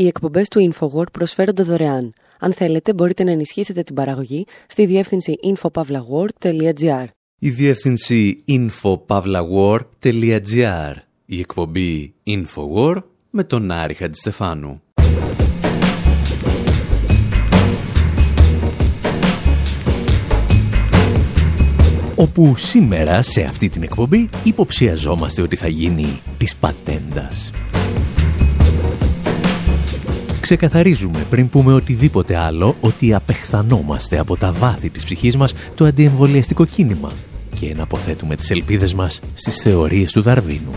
Οι εκπομπές του InfoWord προσφέρονται δωρεάν. Αν θέλετε, μπορείτε να ενισχύσετε την παραγωγή στη διεύθυνση infopavlagor.gr. Η διεύθυνση infopavlagor.gr. Η εκπομπή InfoWord με τον Άρη Χατζηστεφάνου. όπου σήμερα σε αυτή την εκπομπή υποψιαζόμαστε ότι θα γίνει της πατέντας. Ξεκαθαρίζουμε πριν πούμε οτιδήποτε άλλο ότι απεχθανόμαστε από τα βάθη της ψυχής μας το αντιεμβολιαστικό κίνημα και εναποθέτουμε τις ελπίδες μας στις θεωρίες του Δαρβίνου.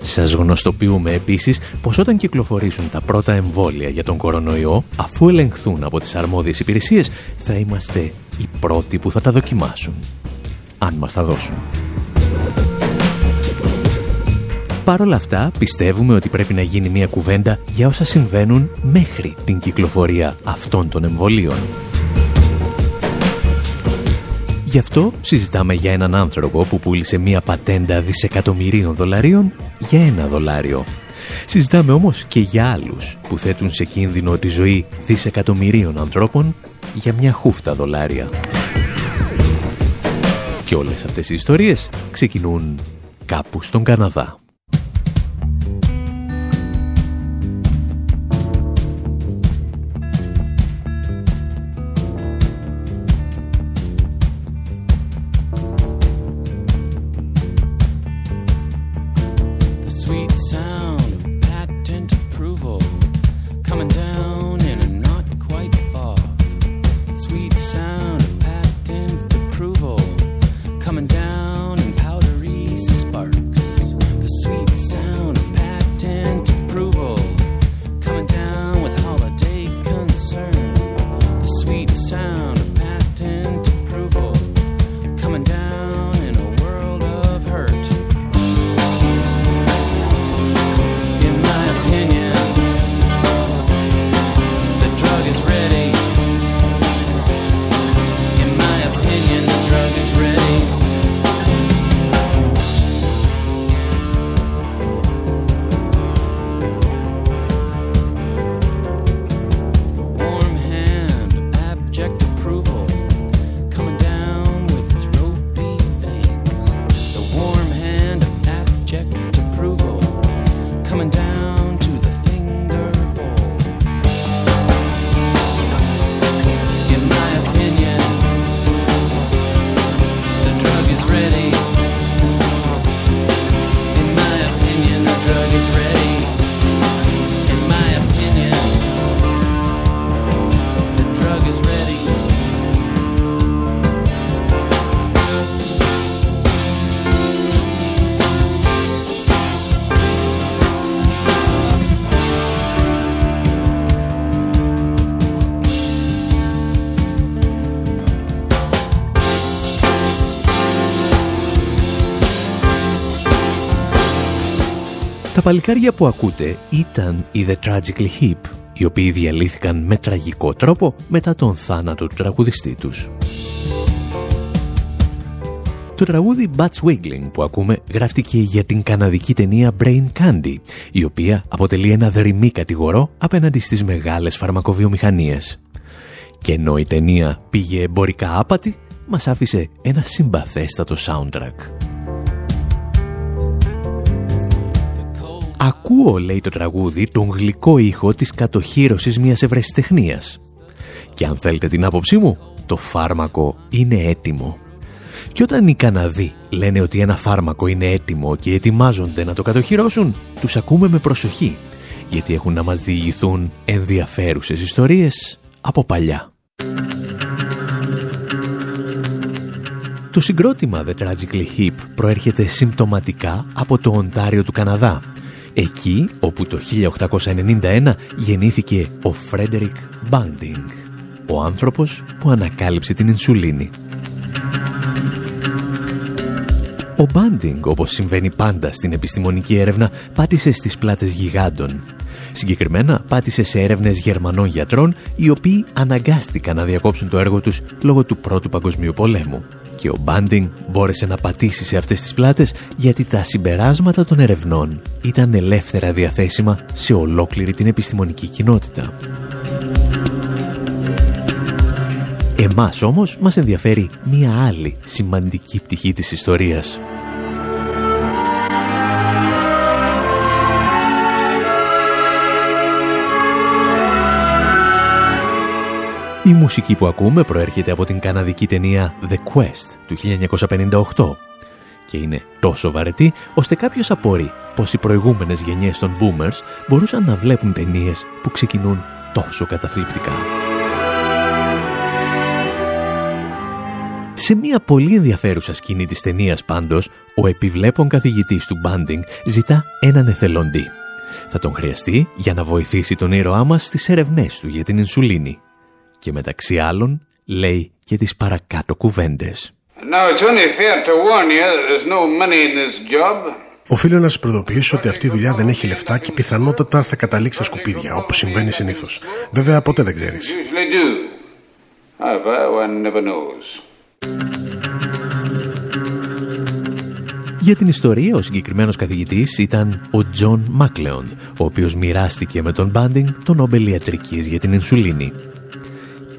Σας γνωστοποιούμε επίσης πως όταν κυκλοφορήσουν τα πρώτα εμβόλια για τον κορονοϊό, αφού ελεγχθούν από τις αρμόδιες υπηρεσίες, θα είμαστε οι πρώτοι που θα τα δοκιμάσουν. Αν μας τα δώσουν. Παρ' όλα αυτά, πιστεύουμε ότι πρέπει να γίνει μια κουβέντα για όσα συμβαίνουν μέχρι την κυκλοφορία αυτών των εμβολίων. Γι' αυτό συζητάμε για έναν άνθρωπο που πούλησε μία πατέντα δισεκατομμυρίων δολαρίων για ένα δολάριο. Συζητάμε όμως και για άλλους που θέτουν σε κίνδυνο τη ζωή δισεκατομμυρίων ανθρώπων για μια χούφτα δολάρια. Και όλες αυτές οι ιστορίες ξεκινούν κάπου στον Καναδά. Τα παλικάρια που ακούτε ήταν οι The Tragically Hip, οι οποίοι διαλύθηκαν με τραγικό τρόπο μετά τον θάνατο του τραγουδιστή τους. Το τραγούδι Bats Wiggling που ακούμε γράφτηκε για την καναδική ταινία Brain Candy, η οποία αποτελεί ένα δρυμή κατηγορό απέναντι στις μεγάλες φαρμακοβιομηχανίες. Και ενώ η ταινία πήγε εμπορικά άπατη, μας άφησε ένα συμπαθέστατο soundtrack. Ακούω, λέει το τραγούδι, τον γλυκό ήχο της κατοχύρωσης μιας ευρεσιτεχνίας. Και αν θέλετε την άποψή μου, το φάρμακο είναι έτοιμο. Και όταν οι Καναδοί λένε ότι ένα φάρμακο είναι έτοιμο και ετοιμάζονται να το κατοχυρώσουν, τους ακούμε με προσοχή, γιατί έχουν να μας διηγηθούν ενδιαφέρουσες ιστορίες από παλιά. Το συγκρότημα The Tragically Hip προέρχεται συμπτωματικά από το Οντάριο του Καναδά Εκεί όπου το 1891 γεννήθηκε ο Φρέντερικ Μπάντινγκ, ο άνθρωπος που ανακάλυψε την ινσουλίνη. Ο Μπάντινγκ, όπως συμβαίνει πάντα στην επιστημονική έρευνα, πάτησε στις πλάτες γιγάντων. Συγκεκριμένα πάτησε σε έρευνες Γερμανών γιατρών, οι οποίοι αναγκάστηκαν να διακόψουν το έργο τους λόγω του Πρώτου Παγκοσμίου Πολέμου. Και ο Μπάντινγκ μπόρεσε να πατήσει σε αυτές τις πλάτες γιατί τα συμπεράσματα των ερευνών ήταν ελεύθερα διαθέσιμα σε ολόκληρη την επιστημονική κοινότητα. Εμάς όμως μας ενδιαφέρει μία άλλη σημαντική πτυχή της ιστορίας. Η μουσική που ακούμε προέρχεται από την καναδική ταινία The Quest του 1958 και είναι τόσο βαρετή ώστε κάποιος απορεί πως οι προηγούμενες γενιές των boomers μπορούσαν να βλέπουν ταινίες που ξεκινούν τόσο καταθλιπτικά. Σε μια πολύ ενδιαφέρουσα σκηνή της ταινίας πάντως, ο επιβλέπων καθηγητής του Μπάντινγκ ζητά έναν εθελοντή. Θα τον χρειαστεί για να βοηθήσει τον ήρωά μας στις ερευνές του για την ινσουλίνη. Και μεταξύ άλλων λέει και τις παρακάτω κουβέντες. Οφείλω να σας προειδοποιήσω ότι αυτή η δουλειά δεν έχει λεφτά και πιθανότατα θα καταλήξει στα σκουπίδια, όπως συμβαίνει συνήθως. Βέβαια, ποτέ δεν ξέρεις. Για την ιστορία, ο συγκεκριμένος καθηγητής ήταν ο Τζον Μάκλεον, ο οποίος μοιράστηκε με τον Μπάντινγκ τον Νόμπελ Ιατρικής για την Ινσουλίνη.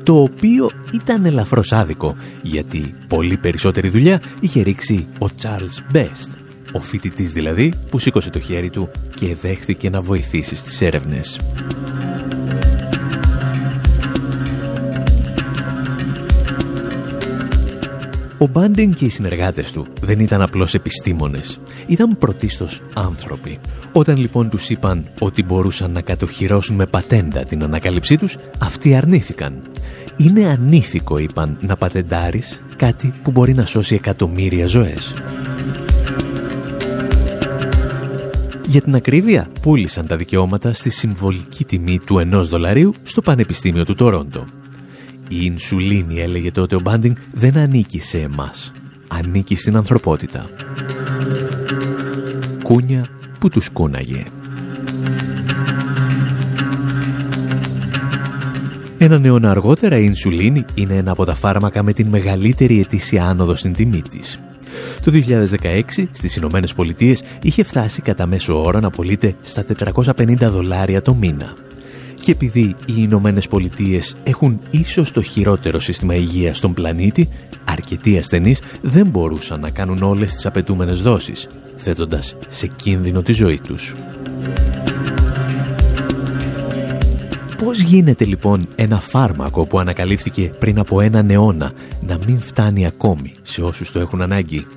Το οποίο ήταν ελαφρώς άδικο, γιατί πολύ περισσότερη δουλειά είχε ρίξει ο Charles Best, ο φοιτητής δηλαδή που σήκωσε το χέρι του και δέχθηκε να βοηθήσει στις έρευνες. Ο Μπάντιν και οι συνεργάτες του δεν ήταν απλώς επιστήμονες. Ήταν πρωτίστως άνθρωποι. Όταν λοιπόν τους είπαν ότι μπορούσαν να κατοχυρώσουν με πατέντα την ανακάλυψή τους, αυτοί αρνήθηκαν. Είναι ανήθικο, είπαν, να πατεντάρεις κάτι που μπορεί να σώσει εκατομμύρια ζωές. Για την ακρίβεια, πούλησαν τα δικαιώματα στη συμβολική τιμή του ενός δολαρίου στο Πανεπιστήμιο του Τορόντο. Η ινσουλίνη, έλεγε τότε ο Μπάντινγκ, δεν ανήκει σε εμάς. Ανήκει στην ανθρωπότητα. Κούνια που τους κούναγε. Ένα αιώνα αργότερα η ινσουλίνη είναι ένα από τα φάρμακα με την μεγαλύτερη ετήσια άνοδο στην τιμή της. Το 2016 στις Ηνωμένες Πολιτείες είχε φτάσει κατά μέσο όρο να πωλείται στα 450 δολάρια το μήνα. Και επειδή οι Ηνωμένες Πολιτείες έχουν ίσως το χειρότερο σύστημα υγείας στον πλανήτη, αρκετοί ασθενείς δεν μπορούσαν να κάνουν όλες τις απαιτούμενες δόσεις, θέτοντας σε κίνδυνο τη ζωή τους. Πώς γίνεται λοιπόν ένα φάρμακο που ανακαλύφθηκε πριν από έναν αιώνα να μην φτάνει ακόμη σε όσους το έχουν ανάγκη;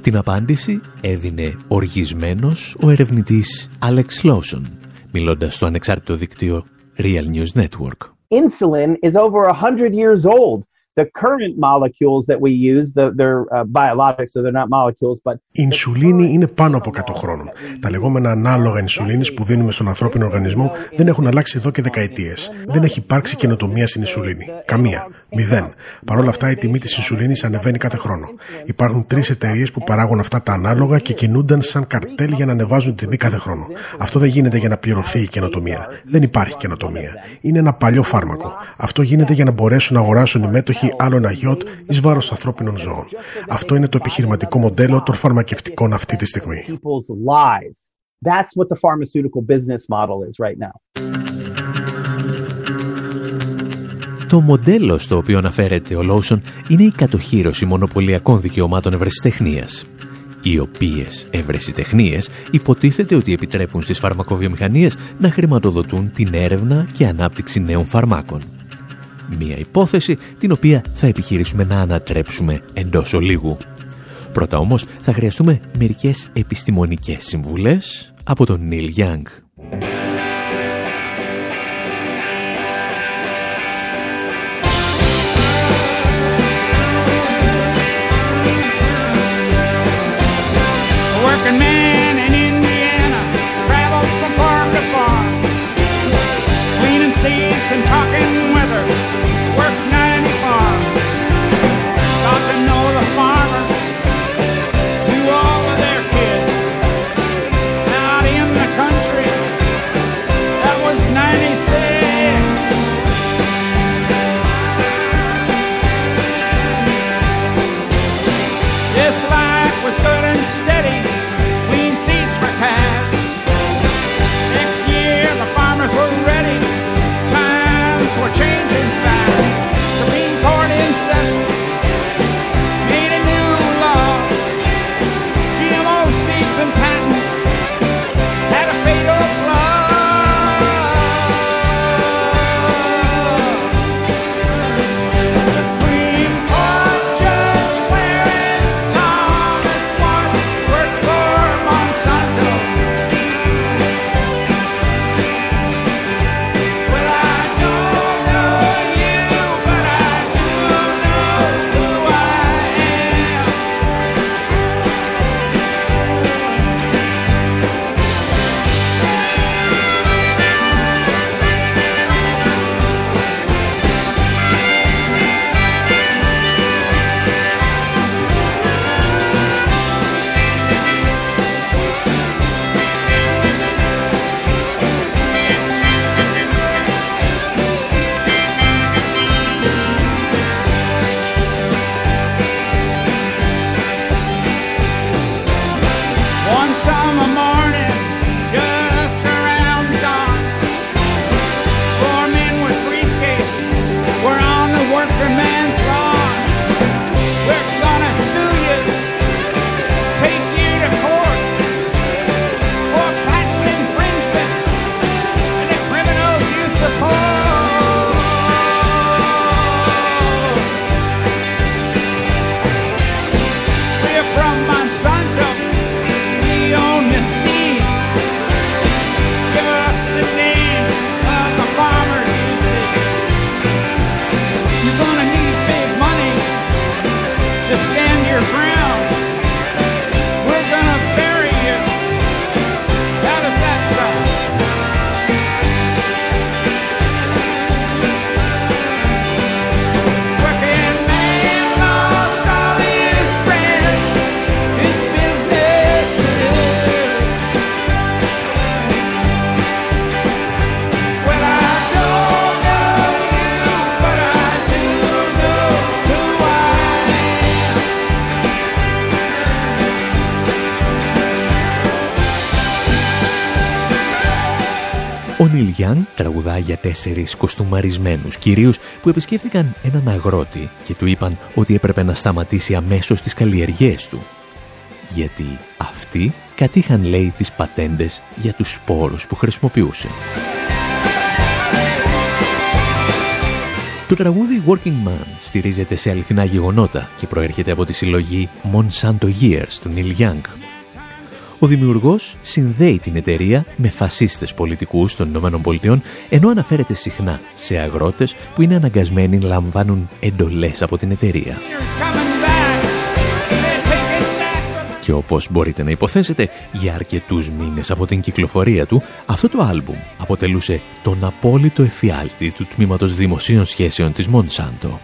Την απάντηση έδινε οργισμένος ο ερευνητής Alex Lawson, μιλώντας στο ανεξάρτητο δίκτυο Real News Network. Insulin is over 100 years old. The current molecules that we use, the, they're uh, biologics, so they're not molecules, but... Η ινσουλίνη είναι πάνω από 100 χρόνων. Τα λεγόμενα ανάλογα ινσουλίνης που δίνουμε στον ανθρώπινο οργανισμό δεν έχουν αλλάξει εδώ και δεκαετίες. Δεν έχει υπάρξει καινοτομία στην ινσουλίνη. Καμία. Μηδέν. Παρ' όλα αυτά η τιμή της ινσουλίνης ανεβαίνει κάθε χρόνο. Υπάρχουν τρεις εταιρείες που παράγουν αυτά τα ανάλογα και κινούνταν σαν καρτέλ για να ανεβάζουν την τιμή κάθε χρόνο. Αυτό δεν γίνεται για να πληρωθεί η καινοτομία. Δεν υπάρχει καινοτομία. Είναι ένα παλιό φάρμακο. Αυτό γίνεται για να μπορέσουν να αγοράσουν οι μέτοχοι υπάρχει άλλο ένα γιότ εις βάρος ανθρώπινων ζώων. Αυτό είναι το επιχειρηματικό μοντέλο των φαρμακευτικών αυτή τη στιγμή. Το μοντέλο στο οποίο αναφέρεται ο Λόουσον είναι η κατοχήρωση μονοπωλιακών δικαιωμάτων ευρεσιτεχνίας οι οποίες ευρεσιτεχνίες υποτίθεται ότι επιτρέπουν στις φαρμακοβιομηχανίες να χρηματοδοτούν την έρευνα και ανάπτυξη νέων φαρμάκων. Μία υπόθεση την οποία θα επιχειρήσουμε να ανατρέψουμε εντός ολίγου. Πρώτα όμως θα χρειαστούμε μερικές επιστημονικές συμβουλές από τον Νίλ Γιάνγκ. Ο Νίλ Γιάνγκ τραγουδά για τέσσερις κοστούμαρισμένους κυρίους που επισκέφθηκαν έναν αγρότη και του είπαν ότι έπρεπε να σταματήσει αμέσως τις καλλιεργίες του. Γιατί αυτοί κατήχαν λέει τις πατέντες για τους σπόρους που χρησιμοποιούσε. Το τραγούδι Working Man στηρίζεται σε αληθινά γεγονότα και προέρχεται από τη συλλογή Monsanto Years του Neil Young. Ο δημιουργός συνδέει την εταιρεία με φασίστες πολιτικούς των Ηνωμένων Πολιτειών ενώ αναφέρεται συχνά σε αγρότες που είναι αναγκασμένοι να λαμβάνουν εντολές από την εταιρεία. Και όπως μπορείτε να υποθέσετε, για αρκετούς μήνες από την κυκλοφορία του, αυτό το άλμπουμ αποτελούσε τον απόλυτο εφιάλτη του Τμήματος Δημοσίων Σχέσεων της Μονσάντο.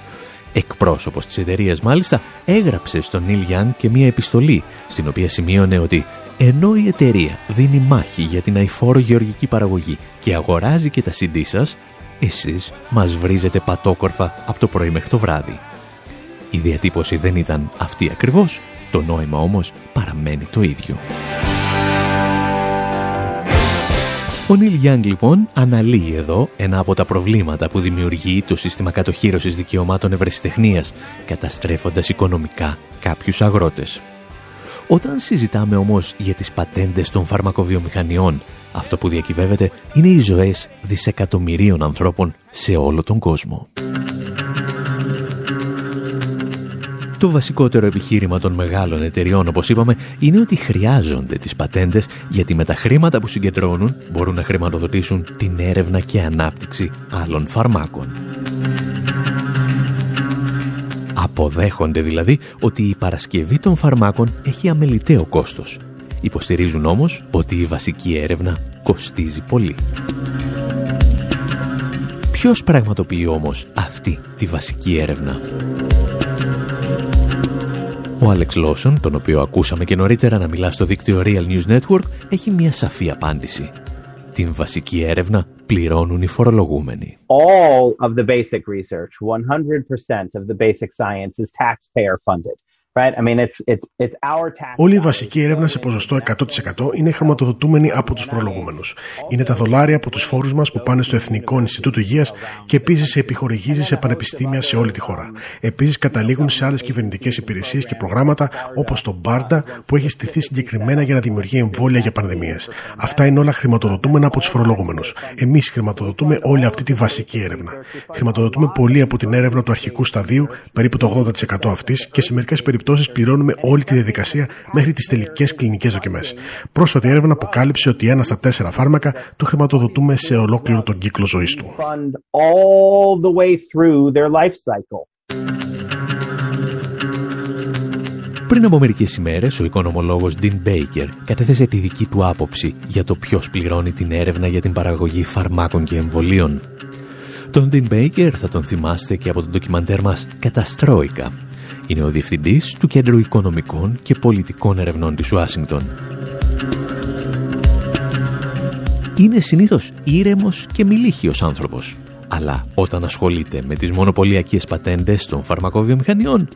Εκπρόσωπος της εταιρείας μάλιστα έγραψε στον Νίλ Γιάν και μία επιστολή, στην οποία σημείωνε ότι ενώ η εταιρεία δίνει μάχη για την αηφόρο γεωργική παραγωγή και αγοράζει και τα CD σας, εσείς μας βρίζετε πατόκορφα από το πρωί μέχρι το βράδυ. Η διατύπωση δεν ήταν αυτή ακριβώς, το νόημα όμως παραμένει το ίδιο. Ο Νίλ Γιάνγκ λοιπόν αναλύει εδώ ένα από τα προβλήματα που δημιουργεί το σύστημα κατοχύρωσης δικαιωμάτων ευρεσιτεχνίας, καταστρέφοντας οικονομικά κάποιους αγρότες. Όταν συζητάμε όμως για τις πατέντες των φαρμακοβιομηχανιών, αυτό που διακυβεύεται είναι οι ζωές δισεκατομμυρίων ανθρώπων σε όλο τον κόσμο. Το βασικότερο επιχείρημα των μεγάλων εταιριών, όπως είπαμε, είναι ότι χρειάζονται τις πατέντες γιατί με τα χρήματα που συγκεντρώνουν μπορούν να χρηματοδοτήσουν την έρευνα και ανάπτυξη άλλων φαρμάκων. Αποδέχονται δηλαδή ότι η παρασκευή των φαρμάκων έχει αμεληταίο κόστος. Υποστηρίζουν όμως ότι η βασική έρευνα κοστίζει πολύ. Ποιος πραγματοποιεί όμως αυτή τη βασική έρευνα; Ο Άλεξ Λόσον, τον οποίο ακούσαμε και νωρίτερα να μιλά στο δίκτυο Real News Network, έχει μια σαφή απάντηση. Την βασική έρευνα πληρώνουν οι φορολογούμενοι. All of the basic research, 100% of the basic science is taxpayer funded. Όλη η βασική έρευνα σε ποσοστό 100% είναι χρηματοδοτούμενη από τους φορολογούμενους. Είναι τα δολάρια από τους φόρους μας που πάνε στο Εθνικό Ινστιτούτο Υγείας και επίσης σε επιχορηγήσεις σε πανεπιστήμια σε όλη τη χώρα. Επίσης καταλήγουν σε άλλες κυβερνητικές υπηρεσίες και προγράμματα όπως το Μπάρντα που έχει στηθεί συγκεκριμένα για να δημιουργεί εμβόλια για πανδημίες. Αυτά είναι όλα χρηματοδοτούμενα από τους φορολογούμενους. Εμείς χρηματοδοτούμε όλη αυτή τη βασική έρευνα. Χρηματοδοτούμε πολύ από την έρευνα του αρχικού σταδίου, περίπου το 80% αυτής και σε μερικές περιπτώσει περιπτώσεις πληρώνουμε όλη τη διαδικασία μέχρι τις τελικές κλινικές δοκιμές. Πρόσφατη έρευνα αποκάλυψε ότι ένας στα τέσσερα φάρμακα το χρηματοδοτούμε σε ολόκληρο τον κύκλο ζωής του. Πριν από μερικές ημέρες, ο οικονομολόγος Dean Baker κατέθεσε τη δική του άποψη για το ποιος πληρώνει την έρευνα για την παραγωγή φαρμάκων και εμβολίων. Τον Dean Baker θα τον θυμάστε και από το ντοκιμαντέρ μας «Καταστρόικα», είναι ο Διευθυντής του Κέντρου Οικονομικών και Πολιτικών Ερευνών της Ουάσιγκτον. Είναι συνήθως ήρεμος και μιλήχιος άνθρωπος, αλλά όταν ασχολείται με τις μονοπωλιακές πατέντες των φαρμακοβιομηχανιών,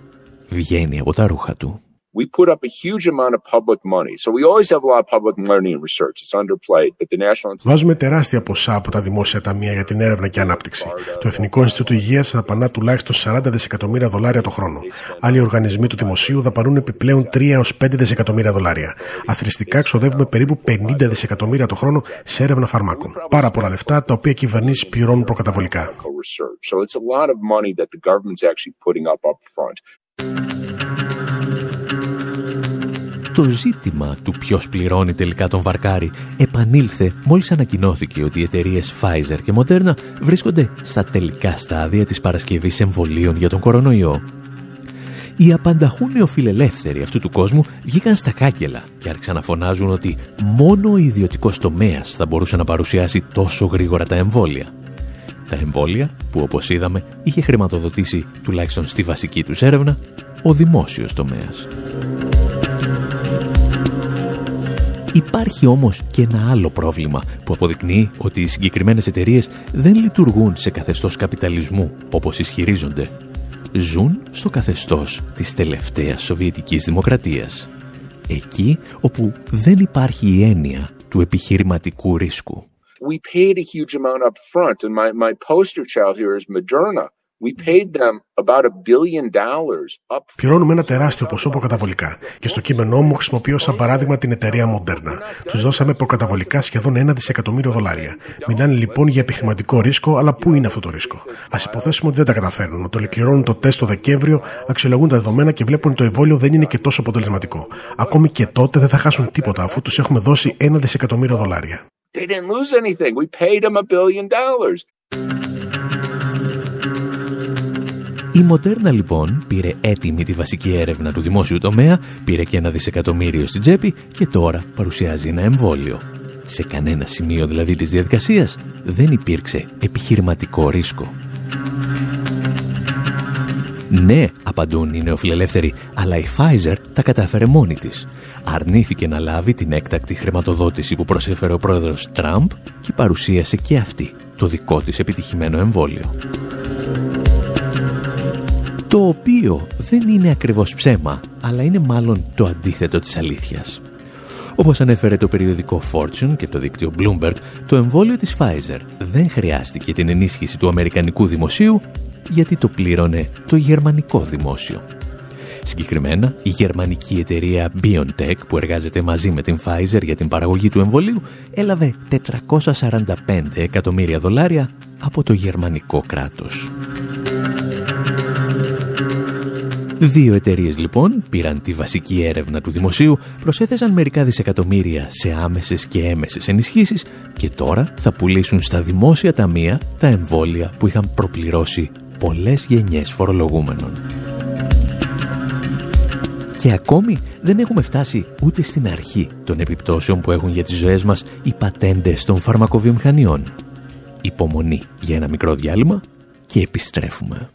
βγαίνει από τα ρούχα του we put up a huge amount of public money. So we always have a lot of public money in research. It's underplayed. But the National Βάζουμε τεράστια ποσά από τα δημόσια ταμεία για την έρευνα και ανάπτυξη. Το Εθνικό Ινστιτούτο Υγείας δαπανά τουλάχιστον 40 δισεκατομμύρια δολάρια το χρόνο. Άλλοι οργανισμοί του δημοσίου δαπανούν επιπλέον 3 έως 5 δισεκατομμύρια δολάρια. Αθρηστικά ξοδεύουμε περίπου 50 δισεκατομμύρια το χρόνο σε έρευνα φαρμάκων. Πάρα πολλά λεφτά τα οποία οι κυβερνήσεις πληρώνουν προκαταβολικά. Το ζήτημα του ποιος πληρώνει τελικά τον Βαρκάρι επανήλθε μόλις ανακοινώθηκε ότι οι εταιρείες Pfizer και Moderna βρίσκονται στα τελικά στάδια της παρασκευής εμβολίων για τον κορονοϊό. Οι απανταχούν νεοφιλελεύθεροι αυτού του κόσμου βγήκαν στα κάγκελα και άρχισαν να φωνάζουν ότι μόνο ο ιδιωτικός τομέας θα μπορούσε να παρουσιάσει τόσο γρήγορα τα εμβόλια. Τα εμβόλια που όπως είδαμε είχε χρηματοδοτήσει τουλάχιστον στη βασική τους έρευνα ο δημόσιος τομέας. Υπάρχει όμως και ένα άλλο πρόβλημα που αποδεικνύει ότι οι συγκεκριμένες εταιρείες δεν λειτουργούν σε καθεστώς καπιταλισμού όπως ισχυρίζονται. Ζουν στο καθεστώς της τελευταίας Σοβιετικής Δημοκρατίας. Εκεί όπου δεν υπάρχει η έννοια του επιχειρηματικού ρίσκου. We paid a huge amount up front, and my, my poster child here is Moderna. We paid them about a billion dollars up. Πληρώνουμε ένα τεράστιο ποσό προκαταβολικά και στο κείμενό μου χρησιμοποιώ σαν παράδειγμα την εταιρεία Moderna. Τους δώσαμε προκαταβολικά σχεδόν ένα δισεκατομμύριο δολάρια. Μιλάνε λοιπόν για επιχειρηματικό ρίσκο, αλλά πού είναι αυτό το ρίσκο; Α υποθέσουμε ότι δεν τα καταφέρνουν, ότι ολοκληρώνουν το τεστ το Δεκέμβριο, αξιολογούν τα δεδομένα και βλέπουν ότι το εμβόλιο δεν είναι και τόσο αποτελεσματικό. Ακόμη και τότε δεν θα χάσουν τίποτα αφού τους έχουμε δώσει ένα δισεκατομμύριο δολάρια. They didn't lose anything. We paid them a billion dollars. Η Μοντέρνα λοιπόν πήρε έτοιμη τη βασική έρευνα του δημόσιου τομέα, πήρε και ένα δισεκατομμύριο στην τσέπη και τώρα παρουσιάζει ένα εμβόλιο. Σε κανένα σημείο δηλαδή της διαδικασίας δεν υπήρξε επιχειρηματικό ρίσκο. Ναι, απαντούν οι νεοφιλελεύθεροι, αλλά η Pfizer τα κατάφερε μόνη της. Αρνήθηκε να λάβει την έκτακτη χρηματοδότηση που προσέφερε ο πρόεδρος Τραμπ και παρουσίασε και αυτή το δικό της επιτυχημένο εμβόλιο το οποίο δεν είναι ακριβώς ψέμα, αλλά είναι μάλλον το αντίθετο της αλήθειας. Όπως ανέφερε το περιοδικό Fortune και το δίκτυο Bloomberg, το εμβόλιο της Pfizer δεν χρειάστηκε την ενίσχυση του Αμερικανικού δημοσίου γιατί το πλήρωνε το γερμανικό δημόσιο. Συγκεκριμένα, η γερμανική εταιρεία BioNTech που εργάζεται μαζί με την Pfizer για την παραγωγή του εμβολίου έλαβε 445 εκατομμύρια δολάρια από το γερμανικό κράτος. Δύο εταιρείες λοιπόν πήραν τη βασική έρευνα του δημοσίου, προσέθεσαν μερικά δισεκατομμύρια σε άμεσες και έμεσες ενισχύσεις και τώρα θα πουλήσουν στα δημόσια ταμεία τα εμβόλια που είχαν προπληρώσει πολλές γενιές φορολογούμενων. Και ακόμη δεν έχουμε φτάσει ούτε στην αρχή των επιπτώσεων που έχουν για τις ζωές μας οι πατέντες των φαρμακοβιομηχανιών. Υπομονή για ένα μικρό διάλειμμα και επιστρέφουμε.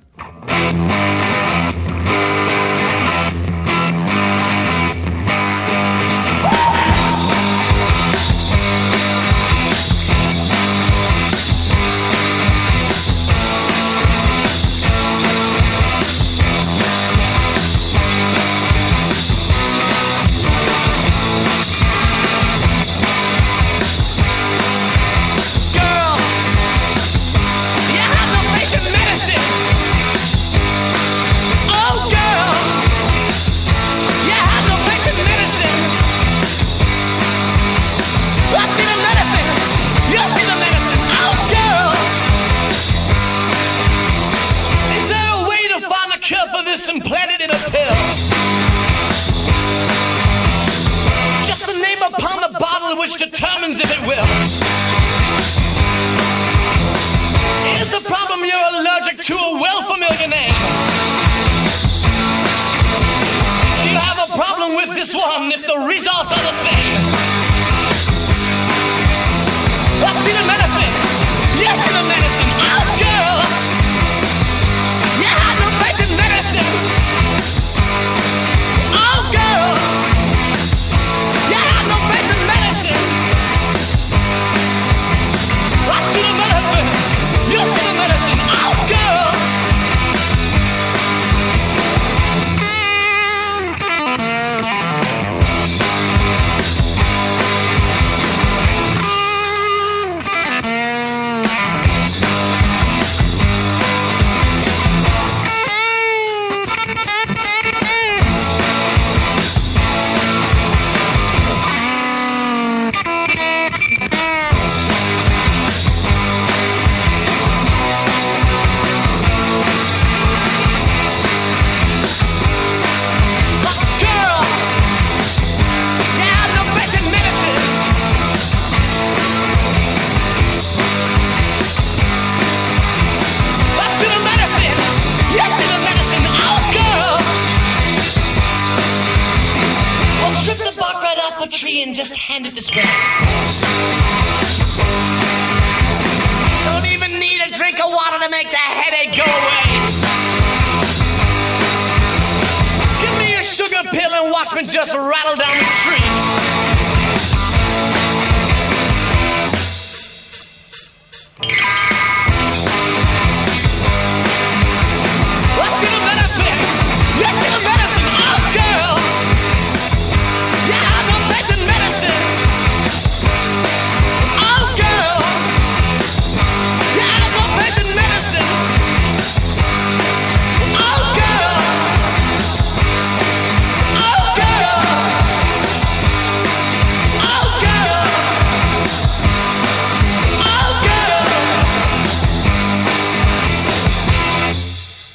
happens if it will. Is the problem you're allergic to a well familiar name? Do you have a problem with this one if the results are the same? What's in the medicine? Yes, in a medicine.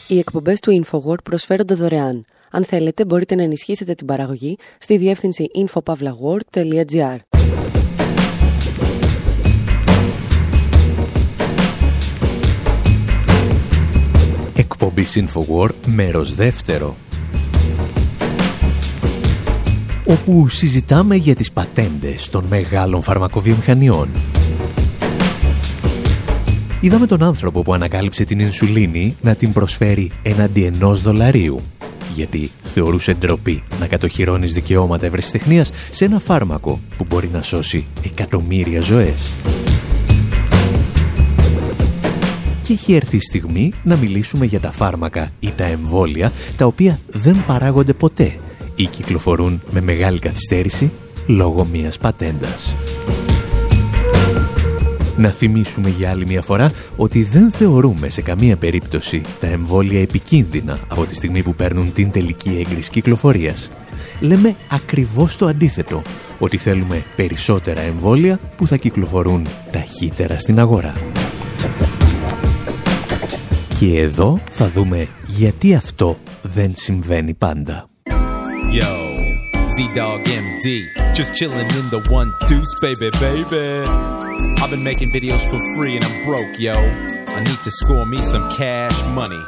Οι εκπομπές του InfoWord προσφέρονται δωρεάν. Αν θέλετε, μπορείτε να ενισχύσετε την παραγωγή στη διεύθυνση infopavlagor.gr. Εκπομπή InfoWord, μέρος δεύτερο. Όπου συζητάμε για τις πατέντες των μεγάλων φαρμακοβιομηχανιών. Είδαμε τον άνθρωπο που ανακάλυψε την ινσουλίνη να την προσφέρει έναντι ενός δολαρίου γιατί θεωρούσε ντροπή να κατοχυρώνεις δικαιώματα ευρεσιτεχνίας σε ένα φάρμακο που μπορεί να σώσει εκατομμύρια ζωές. Και έχει έρθει η στιγμή να μιλήσουμε για τα φάρμακα ή τα εμβόλια τα οποία δεν παράγονται ποτέ ή κυκλοφορούν με μεγάλη καθυστέρηση λόγω μιας πατέντας. Να θυμίσουμε για άλλη μια φορά ότι δεν θεωρούμε σε καμία περίπτωση τα εμβόλια επικίνδυνα από τη στιγμή που παίρνουν την τελική έγκριση κυκλοφορίας. Λέμε ακριβώς το αντίθετο, ότι θέλουμε περισσότερα εμβόλια που θα κυκλοφορούν ταχύτερα στην αγορά. Και εδώ θα δούμε γιατί αυτό δεν συμβαίνει πάντα. Yo, Z-Dog MD, just chilling in the one deuce, baby, baby. I've been making videos for free and I'm broke, yo. I need to score me some cash money.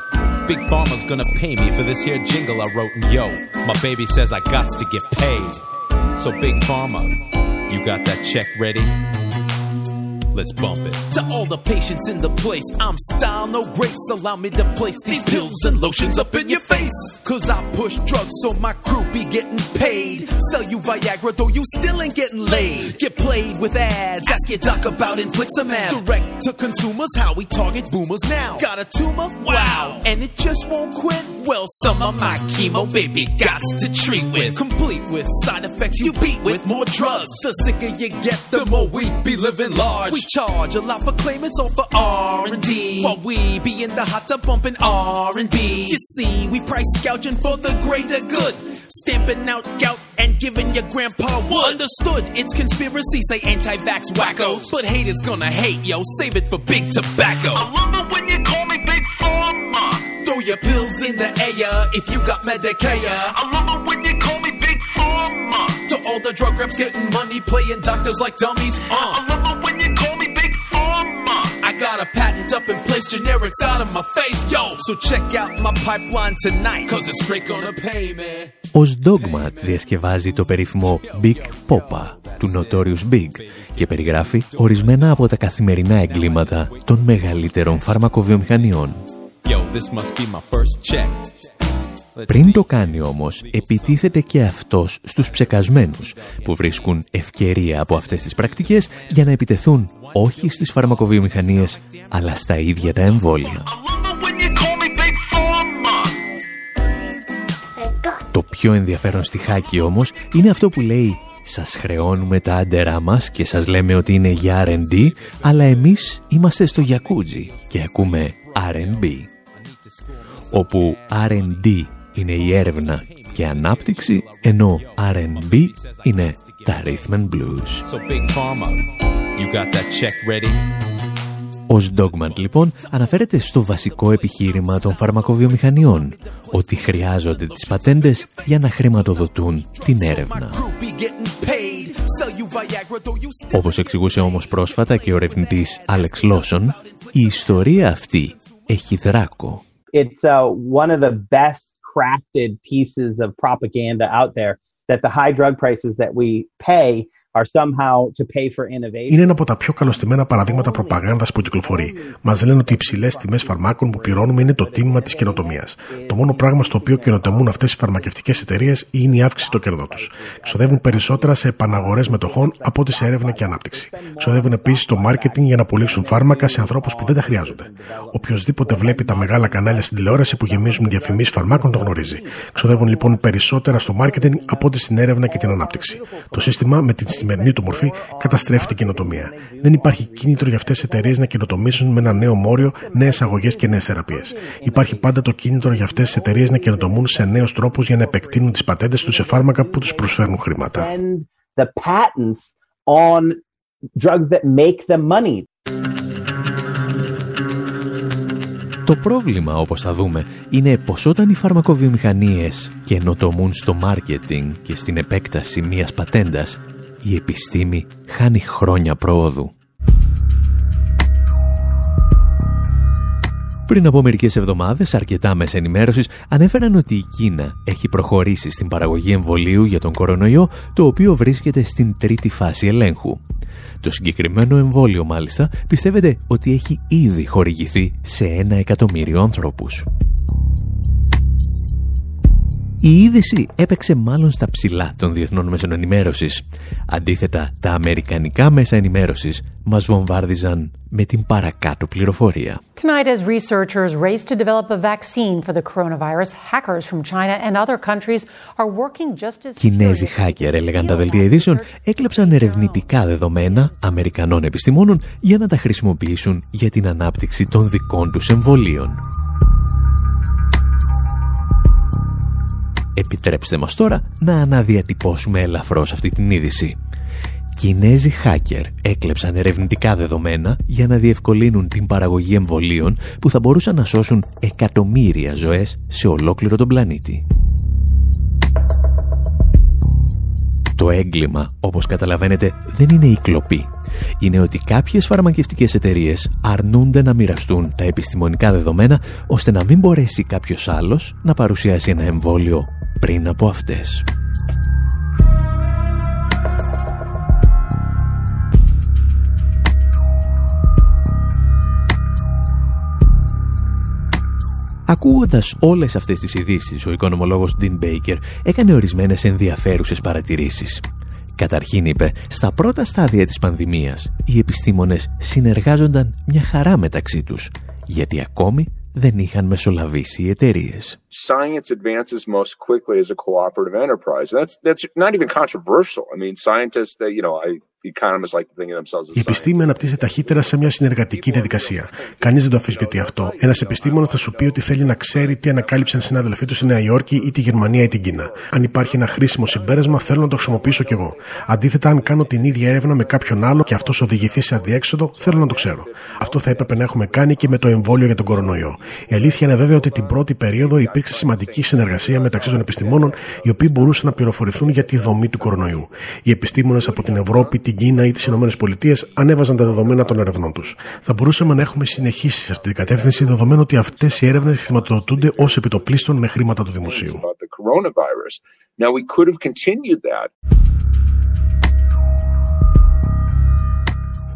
Big Pharma's gonna pay me for this here jingle I wrote, and yo, my baby says I got to get paid. So Big Pharma, you got that check ready? Let's bump it. To all the patients in the place, I'm style, no grace. Allow me to place these pills and lotions up in your face. Cause I push drugs so my be getting paid. Sell you Viagra though you still ain't getting laid. Get played with ads, ask your doc about infliximab. Direct to consumers, how we target boomers now. Got a tumor? Wow. And it just won't quit? Well, some of my chemo, baby, got to treat with. Complete with side effects you beat with more drugs. The sicker you get, the more we be living large. We charge a lot for claimants or for R&D. While we be in the hot tub bumping R&B. You see, we price gouging for the greater good. Stamping out gout and giving your grandpa wood. Understood, it's conspiracy, say anti-vax wackos. But haters gonna hate, yo, save it for big tobacco. I love it when you call me Big Pharma. Throw your pills in the air if you got Medicare. I love it when you call me Big Pharma. To all the drug reps getting money, playing doctors like dummies. Uh. I love it when you call me Big Pharma. I got a patent up in place, generics out of my face, yo. So check out my pipeline tonight, cause it's straight gonna pay, man. Ως Dogmat διασκευάζει το περίφημο Big Popa του Notorious Big και περιγράφει ορισμένα από τα καθημερινά εγκλήματα των μεγαλύτερων φαρμακοβιομηχανιών. Yo, this must be my first check. Πριν το κάνει όμως, επιτίθεται και αυτός στους ψεκασμένους που βρίσκουν ευκαιρία από αυτές τις πρακτικές για να επιτεθούν όχι στις φαρμακοβιομηχανίες, αλλά στα ίδια τα εμβόλια. Πιο ενδιαφέρον στιχάκι όμως είναι αυτό που λέει «Σας χρεώνουμε τα άντερά μας και σας λέμε ότι είναι για R&D, αλλά εμείς είμαστε στο Γιακούτζι και ακούμε R&B» όπου R&D είναι η έρευνα και ανάπτυξη, ενώ R&B είναι τα rhythm and blues. So big pharma, you got that check ready? Ως Dogman λοιπόν αναφέρεται στο βασικό επιχείρημα των φαρμακοβιομηχανιών ότι χρειάζονται τις πατέντες για να χρηματοδοτούν την έρευνα. Όπως εξηγούσε όμως πρόσφατα και ο ερευνητής Alex Lawson, η ιστορία αυτή έχει δράκο. It's uh, one of the best crafted pieces of propaganda out there that the high drug prices that we pay είναι ένα από τα πιο καλωστημένα παραδείγματα προπαγάνδας που κυκλοφορεί. Μας λένε ότι οι υψηλές τιμές φαρμάκων που πληρώνουμε είναι το τίμημα της καινοτομίας. Το μόνο πράγμα στο οποίο καινοτομούν αυτές οι φαρμακευτικές εταιρείες είναι η αύξηση των κερδών τους. Ξοδεύουν περισσότερα σε επαναγορές μετοχών από ό,τι σε έρευνα και ανάπτυξη. Ξοδεύουν επίσης στο marketing για να πουλήσουν φάρμακα σε ανθρώπους που δεν τα χρειάζονται. Οποιοδήποτε βλέπει τα μεγάλα κανάλια στην τηλεόραση που γεμίζουν διαφημίσεις φαρμάκων το γνωρίζει. Ξοδεύουν λοιπόν περισσότερα στο marketing από ό,τι στην έρευνα και την ανάπτυξη. Το σύστημα με την σημερινή του μορφή καταστρέφει την καινοτομία. Δεν υπάρχει κίνητρο για αυτές τις εταιρείες να καινοτομήσουν με ένα νέο μόριο, νέες αγωγές και νέες θεραπείες. Υπάρχει πάντα το κίνητρο για αυτές τις εταιρείες να καινοτομούν σε νέους τρόπους για να επεκτείνουν τις πατέντες τους σε φάρμακα που τους προσφέρουν χρήματα. Το πρόβλημα, όπως θα δούμε, είναι πως όταν οι φαρμακοβιομηχανίες καινοτομούν στο μάρκετινγκ και στην επέκταση μιας πατέντας, η επιστήμη χάνει χρόνια πρόοδου. Πριν από μερικές εβδομάδες, αρκετά μέσα ενημέρωσης ανέφεραν ότι η Κίνα έχει προχωρήσει στην παραγωγή εμβολίου για τον κορονοϊό, το οποίο βρίσκεται στην τρίτη φάση ελέγχου. Το συγκεκριμένο εμβόλιο, μάλιστα, πιστεύετε ότι έχει ήδη χορηγηθεί σε ένα εκατομμύριο ανθρώπους. Η είδηση έπαιξε μάλλον στα ψηλά των διεθνών μέσων ενημέρωσης. Αντίθετα, τα αμερικανικά μέσα ενημέρωσης μας βομβάρδιζαν με την παρακάτω πληροφορία. Tonight as researchers race to develop a vaccine for the coronavirus, hackers from China and other countries are working just as Κινέζοι hacker, έλεγαν τα δελτία ειδήσεων, έκλεψαν ερευνητικά δεδομένα Αμερικανών επιστημόνων για να τα χρησιμοποιήσουν για την ανάπτυξη των δικών τους εμβολίων. Επιτρέψτε μας τώρα να αναδιατυπώσουμε ελαφρώς αυτή την είδηση. Κινέζοι hacker έκλεψαν ερευνητικά δεδομένα για να διευκολύνουν την παραγωγή εμβολίων που θα μπορούσαν να σώσουν εκατομμύρια ζωές σε ολόκληρο τον πλανήτη. Το έγκλημα, όπως καταλαβαίνετε, δεν είναι η κλοπή. Είναι ότι κάποιες φαρμακευτικές εταιρείες αρνούνται να μοιραστούν τα επιστημονικά δεδομένα ώστε να μην μπορέσει κάποιος άλλος να παρουσιάσει ένα εμβόλιο πριν από αυτές. Ακούγοντας όλες αυτές τις ειδήσεις, ο οικονομολόγος Dean Baker έκανε ορισμένες ενδιαφέρουσες παρατηρήσεις. Καταρχήν είπε, στα πρώτα στάδια της πανδημίας, οι επιστήμονες συνεργάζονταν μια χαρά μεταξύ τους, γιατί ακόμη δεν είχαν μεσολαβήσει οι εταιρείες. Science advances most quickly as a cooperative enterprise. That's that's not even controversial. I mean, scientists that you know, I η επιστήμη αναπτύσσεται ταχύτερα σε μια συνεργατική διαδικασία. Κανείς δεν το αφισβητεί αυτό. Ένας επιστήμονας θα σου πει ότι θέλει να ξέρει τι ανακάλυψαν συνάδελφοί του στη Νέα Υόρκη ή τη Γερμανία ή την Κίνα. Αν υπάρχει ένα χρήσιμο συμπέρασμα, θέλω να το χρησιμοποιήσω κι εγώ. Αντίθετα, αν κάνω την ίδια έρευνα με κάποιον άλλο και αυτός οδηγηθεί σε αδιέξοδο, θέλω να το ξέρω. Αυτό θα έπρεπε να έχουμε κάνει και με το εμβόλιο για τον κορονοϊό. Η αλήθεια είναι βέβαια ότι την πρώτη περίοδο υπήρξε σημαντική συνεργασία μεταξύ των επιστημόνων, οι οποίοι μπορούσαν να πληροφορηθούν για τη δομή του κορονοϊού. Οι επιστήμονες από την Ευρώπη, την Κίνα ή τις ΗΠΑ ανέβαζαν τα δεδομένα των ερευνών τους. Θα μπορούσαμε να έχουμε συνεχίσεις σε αυτή την κατεύθυνση, δεδομένου ότι αυτές οι έρευνες χρηματοδοτούνται ως επιτοπλίστων με χρήματα του δημοσίου.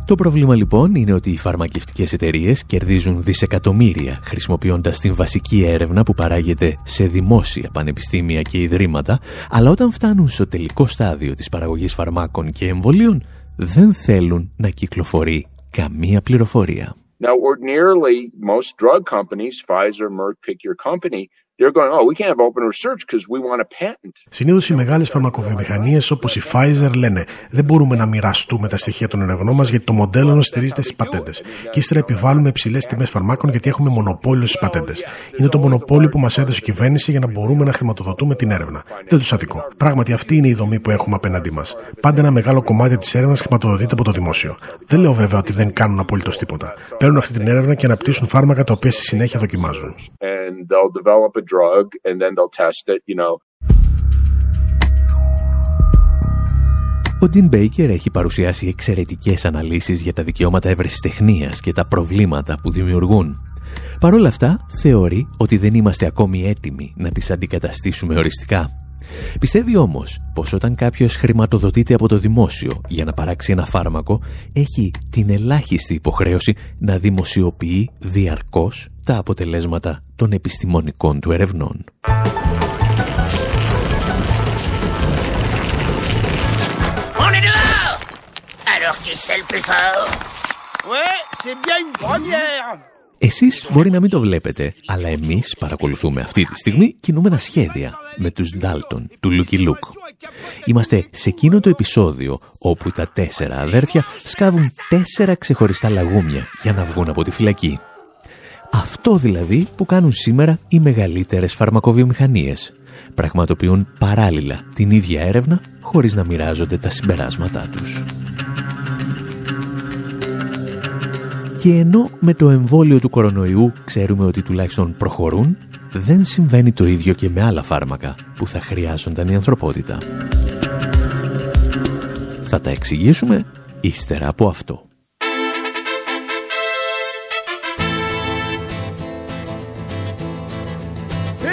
Το πρόβλημα λοιπόν είναι ότι οι φαρμακευτικές εταιρείες κερδίζουν δισεκατομμύρια χρησιμοποιώντας την βασική έρευνα που παράγεται σε δημόσια πανεπιστήμια και ιδρύματα, αλλά όταν φτάνουν στο τελικό στάδιο της παραγωγής φαρμάκων και εμβολίων δεν θέλουν να κυκλοφορεί καμία πληροφορία. Now, ordinarily, most drug companies, Pfizer, Merck, pick your company, Συνήθως οι μεγάλες φαρμακοβιομηχανίες όπως η Pfizer λένε δεν μπορούμε να μοιραστούμε τα στοιχεία των ερευνών μας γιατί το μοντέλο μα στηρίζεται στις πατέντες. Και ύστερα επιβάλλουμε υψηλές τιμές φαρμάκων γιατί έχουμε μονοπόλιο στις πατέντες. Είναι το μονοπόλιο που μας έδωσε η κυβέρνηση για να μπορούμε να χρηματοδοτούμε την έρευνα. Δεν τους αδικό. Πράγματι αυτή είναι η δομή που έχουμε απέναντί μας. Πάντα ένα μεγάλο κομμάτι της έρευνας χρηματοδοτείται από το δημόσιο. Δεν λέω βέβαια ότι δεν κάνουν απολύτως τίποτα. Παίρνουν αυτή την έρευνα και αναπτύσσουν φάρμακα τα οποία στη συνέχεια δοκιμάζουν drug and then they'll test it, you know. Ο Dean Baker έχει παρουσιάσει εξαιρετικές αναλύσεις για τα δικαιώματα ευρεσιτεχνίας και τα προβλήματα που δημιουργούν. Παρ' όλα αυτά, θεωρεί ότι δεν είμαστε ακόμη έτοιμοι να τις αντικαταστήσουμε οριστικά. Πιστεύει όμως πως όταν κάποιος χρηματοδοτείται από το δημόσιο για να παράξει ένα φάρμακο, έχει την ελάχιστη υποχρέωση να δημοσιοποιεί διαρκώς τα αποτελέσματα των επιστημονικών του ερευνών. Εσείς μπορεί να μην το βλέπετε, αλλά εμείς παρακολουθούμε αυτή τη στιγμή κινούμενα σχέδια με τους Ντάλτον του Λούκι Λουκ. Είμαστε σε εκείνο το επεισόδιο όπου τα τέσσερα αδέρφια σκάβουν τέσσερα ξεχωριστά λαγούμια για να βγουν από τη φυλακή. Αυτό δηλαδή που κάνουν σήμερα οι μεγαλύτερες φαρμακοβιομηχανίες. Πραγματοποιούν παράλληλα την ίδια έρευνα χωρίς να μοιράζονται τα συμπεράσματά τους. Και ενώ με το εμβόλιο του κορονοϊού ξέρουμε ότι τουλάχιστον προχωρούν, δεν συμβαίνει το ίδιο και με άλλα φάρμακα που θα χρειάζονταν η ανθρωπότητα. Θα τα εξηγήσουμε ύστερα από αυτό.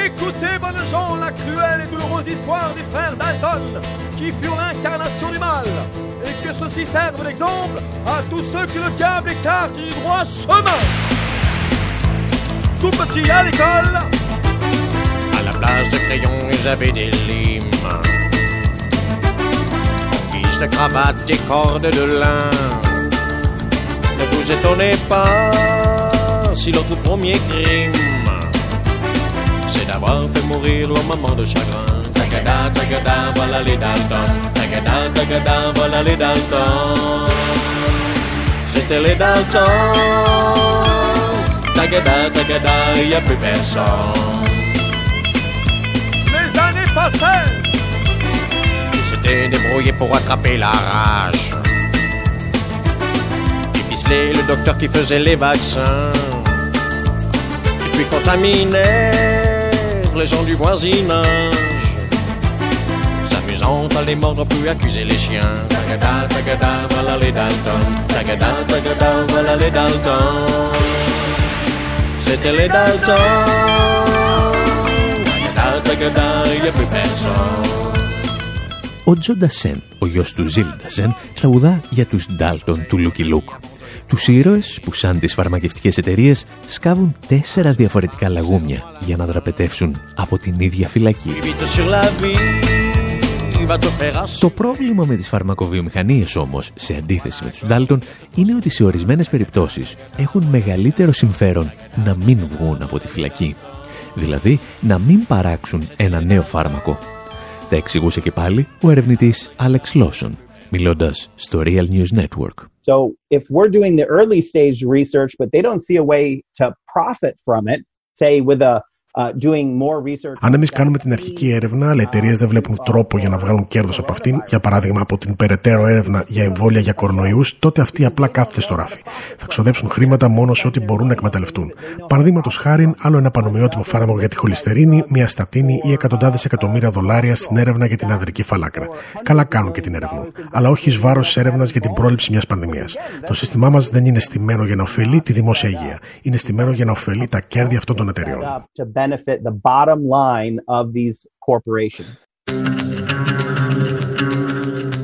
Écoutez, bonnes gens, la cruelle et douloureuse histoire des frères Dalton, qui furent l'incarnation du mal, et que ceci serve d'exemple à tous ceux que le diable écarte du droit chemin. Tout petit à l'école, À la place de crayon, j'avais des limes. En de cravate et cordes de lin. Ne vous étonnez pas si notre premier crime, c'est d'avoir fait mourir le maman de chagrin. Tagada, tagada, voilà les Dalton. Tagada, tagada, voilà les Dalton. C'était les Dalton. Tagada, tagada, y a plus personne. les années passèrent, Ils s'étaient débrouillés pour attraper la rage. Et ficeler le docteur qui faisait les vaccins. Et puis contaminèrent les gens du voisinage. S'amusant à les mordre puis accuser les chiens. Tagada, tagada, voilà les Dalton. Tagada, tagada, voilà les Dalton. C'était les Dalton. Tagada, tagada, y a plus personne. Ο Τζο Ντασέν, ο γιος του Ζιλ Ντασέν, τραγουδά για τους Ντάλτον του Λούκι Λουκ. Τους ήρωες που σαν τις φαρμακευτικές εταιρείες σκάβουν τέσσερα διαφορετικά λαγούμια για να δραπετεύσουν από την ίδια φυλακή. Το πρόβλημα με τις φαρμακοβιομηχανίες όμως, σε αντίθεση με τους Ντάλτον, είναι ότι σε ορισμένες περιπτώσεις έχουν μεγαλύτερο συμφέρον να μην βγουν από τη φυλακή. Δηλαδή, να μην παράξουν ένα νέο φάρμακο. Τα εξηγούσε και πάλι ο ερευνητής Alex Lawson, μιλώντας στο Real News Network. So if we're doing the early stage research, but they don't see a way to profit from it, say with a uh, doing more research. Αν εμείς κάνουμε την αρχική έρευνα, αλλά οι εταιρείες δεν βλέπουν τρόπο για να βγάλουν κέρδος από αυτήν, για παράδειγμα από την περαιτέρω έρευνα για εμβόλια για κορονοϊούς, τότε αυτοί απλά κάθεται στο ράφι. Θα ξοδέψουν χρήματα μόνο σε ό,τι μπορούν να εκμεταλλευτούν. Παραδείγματος χάρη, άλλο ένα πανομοιότυπο φάρμακο για τη χολυστερίνη, μια στατίνη ή εκατοντάδες εκατομμύρια δολάρια στην έρευνα για την ανδρική φαλάκρα. Καλά κάνουν και την έρευνα. Αλλά όχι εις βάρος της έρευνας για την πρόληψη μιας πανδημίας. Το σύστημά μας δεν είναι στημένο για να ωφελεί τη δημόσια υγεία. Είναι στημένο για να ωφελεί τα κέρδη αυτών των εταιρεών. To benefit the bottom line of these corporations.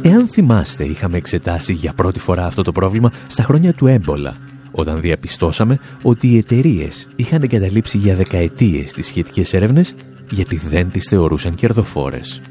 Εάν θυμάστε, είχαμε εξετάσει για πρώτη φορά αυτό το πρόβλημα στα χρόνια του έμπολα, όταν διαπιστώσαμε ότι οι εταιρείες είχαν εγκαταλείψει για δεκαετίες τις σχετικές έρευνες γιατί δεν τις θεωρούσαν κερδοφόρες.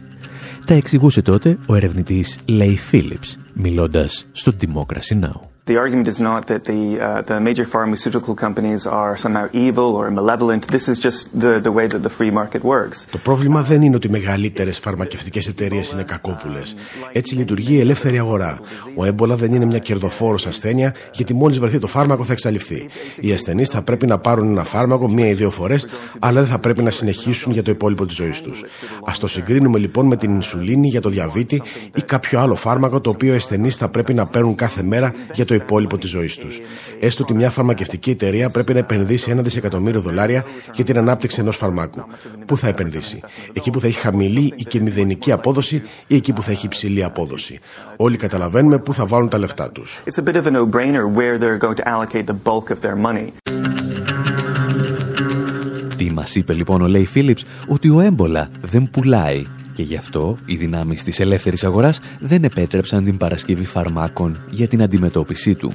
Τα εξηγούσε τότε ο ερευνητής Λέι Phillips, μιλώντας στο Democracy Now! The argument is not that the, uh, the major pharmaceutical companies are somehow evil or malevolent. This is just the, the way that the free market works. Το πρόβλημα δεν είναι ότι οι μεγαλύτερες φαρμακευτικές εταιρείες είναι κακόβουλες. Έτσι λειτουργεί η ελεύθερη αγορά. Ο έμπολα δεν είναι μια κερδοφόρος ασθένεια, γιατί μόλις βρεθεί το φάρμακο θα εξαλειφθεί. Οι ασθενείς θα πρέπει να πάρουν ένα φάρμακο μία ή δύο φορές, αλλά δεν θα πρέπει να συνεχίσουν για το υπόλοιπο της ζωής τους. Α το συγκρίνουμε λοιπόν με την ινσουλίνη για το διαβήτη ή κάποιο άλλο φάρμακο το οποίο οι ασθενείς θα πρέπει να παίρνουν κάθε μέρα για το υπόλοιπο της ζωής τους. Έστω ότι μια φαρμακευτική εταιρεία πρέπει να επενδύσει ένα δισεκατομμύριο δολάρια για την ανάπτυξη ενός φαρμάκου. Πού θα επενδύσει, εκεί που θα έχει χαμηλή ή και μηδενική απόδοση ή εκεί που θα έχει υψηλή απόδοση; Όλοι καταλαβαίνουμε πού θα βάλουν τα λεφτά τους. It's a bit of a no-brainer where they're going to allocate the bulk of their money. Τι μας είπε λοιπόν ο Λέι Φίλιπς ότι ο έμπολα δεν πουλάει; Και γι' αυτό οι δυνάμεις της ελεύθερης αγοράς δεν επέτρεψαν την παρασκευή φαρμάκων για την αντιμετώπιση του.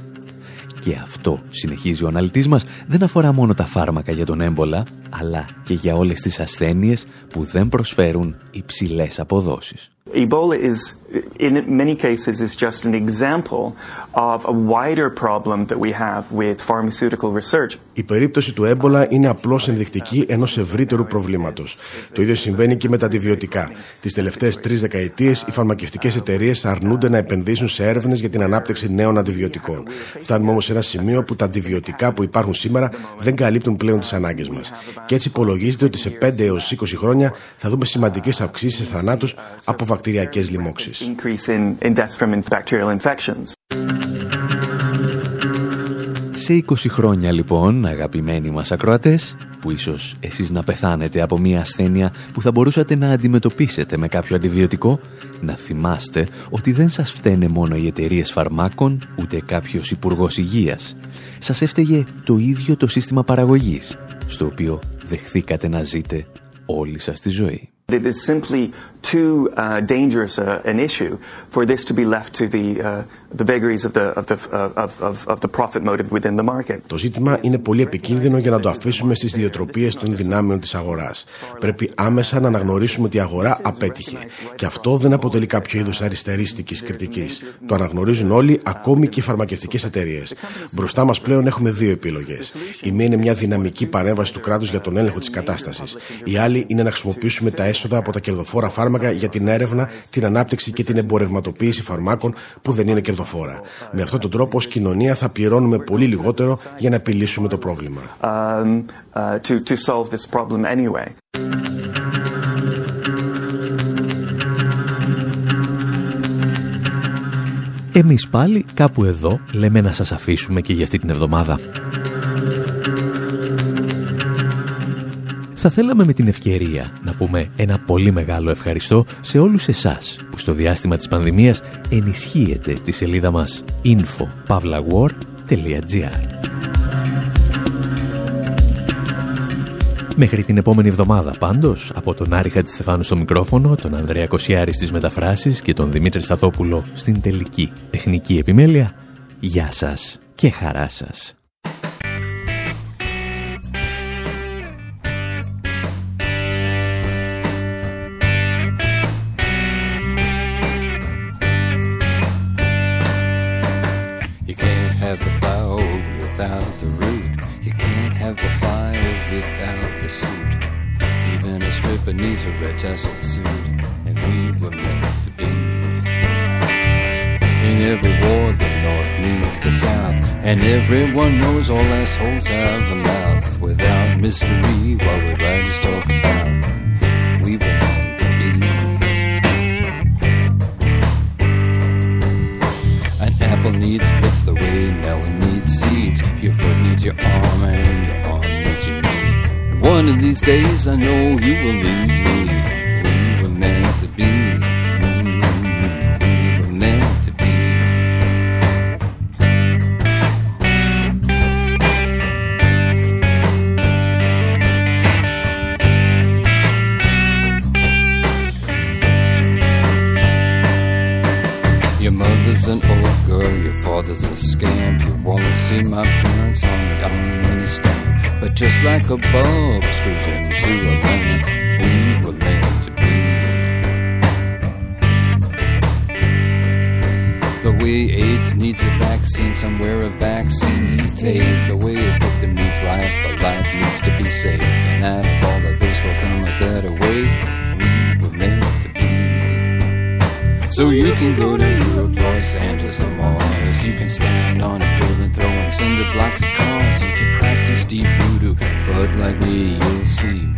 Και αυτό, συνεχίζει ο αναλυτής μας, δεν αφορά μόνο τα φάρμακα για τον έμπολα, αλλά και για όλες τις ασθένειες που δεν προσφέρουν υψηλές αποδόσεις. Ebola is, in many cases, is just an example of a wider problem that we have with pharmaceutical research. Η περίπτωση του έμπολα είναι απλώς ενδεικτική ενός ευρύτερου προβλήματος. Το ίδιο συμβαίνει και με τα αντιβιωτικά. Τις τελευταίες τρεις δεκαετίες, οι φαρμακευτικές εταιρείες αρνούνται να επενδύσουν σε έρευνες για την ανάπτυξη νέων αντιβιωτικών. Φτάνουμε όμως σε ένα σημείο που τα αντιβιωτικά που υπάρχουν σήμερα δεν καλύπτουν πλέον τις ανάγκες μας. Και έτσι υπολογίζεται ότι σε 5 έως 20 χρόνια θα δούμε σημαντικές αυξήσεις σε θανάτους από βακτηριακές λοιμώξεις. Increase in, in deaths from bacterial infections. Σε σε 20 χρόνια λοιπόν, αγαπημένοι μας ακροατές, που ίσως εσείς να πεθάνετε από μια ασθένεια που θα μπορούσατε να αντιμετωπίσετε με κάποιο αντιβιωτικό, να θυμάστε ότι δεν σας φταίνε μόνο οι εταιρείες φαρμάκων, ούτε κάποιος υπουργός υγείας. Σας έφταιγε το ίδιο το σύστημα παραγωγής, στο οποίο δεχθήκατε να ζείτε όλη σας τη ζωή. It is simply too uh, dangerous uh, an issue for this to be left to the uh, the vagaries of the of the of, of, of the profit motive within the market. Το ζήτημα είναι πολύ επικίνδυνο για να το αφήσουμε στις διοτροπίες των δυνάμεων της αγοράς. Πρέπει άμεσα να αναγνωρίσουμε ότι η αγορά απέτυχε. Και αυτό δεν αποτελεί κάποιο είδους αριστερίστικης κριτικής. Το αναγνωρίζουν όλοι, ακόμη και οι φαρμακευτικές εταιρείες. Μπροστά μας πλέον έχουμε δύο επιλογές. Η μία είναι μια δυναμική παρέμβαση του κράτους για τον έλεγχο της κατάστασης. Η άλλη είναι να χρησιμοποιήσουμε τα έσοδα από τα κερδοφόρα φάρμακα για την έρευνα, την ανάπτυξη και την εμπορευματοποίηση φαρμάκων που δεν είναι κερδοφόρα. Με αυτόν τον τρόπο, ως κοινωνία θα πληρώνουμε πολύ λιγότερο για να επιλύσουμε το πρόβλημα. Um, uh, to, to solve this problem anyway. Εμείς πάλι κάπου εδώ λέμε να σας αφήσουμε και για αυτή την εβδομάδα. Θα θέλαμε με την ευκαιρία να πούμε ένα πολύ μεγάλο ευχαριστώ σε όλους εσάς που στο διάστημα της πανδημίας ενισχύετε τη σελίδα μας info.pavlawar.gr Μέχρι την επόμενη εβδομάδα πάντως, από τον Άρη Χατζηστεφάνου στο μικρόφωνο, τον Ανδρέα Κοσιάρη στις μεταφράσεις και τον Δημήτρη Σταθόπουλο στην τελική τεχνική επιμέλεια, γεια σας και χαρά σας. Stripper a red tassel suit, and we were meant to be. In every war, the North needs the South, and everyone knows all assholes have a mouth. Without mystery, what we writers talk about, we were meant to be. An apple needs bits the way melon needs seeds. Your foot needs your arm, and your arm one of these days, I know you will need me. Like a bulb screws into a lamp, we were meant to be. The way AIDS needs a vaccine, somewhere a vaccine needs AIDS. The way a victim needs life, a life needs to be saved. And out of all of this will come a better way. We were meant to be. So you can go to Europe, Los Angeles, or Mars. You can stand on a building throwing cinder blocks like me, you'll see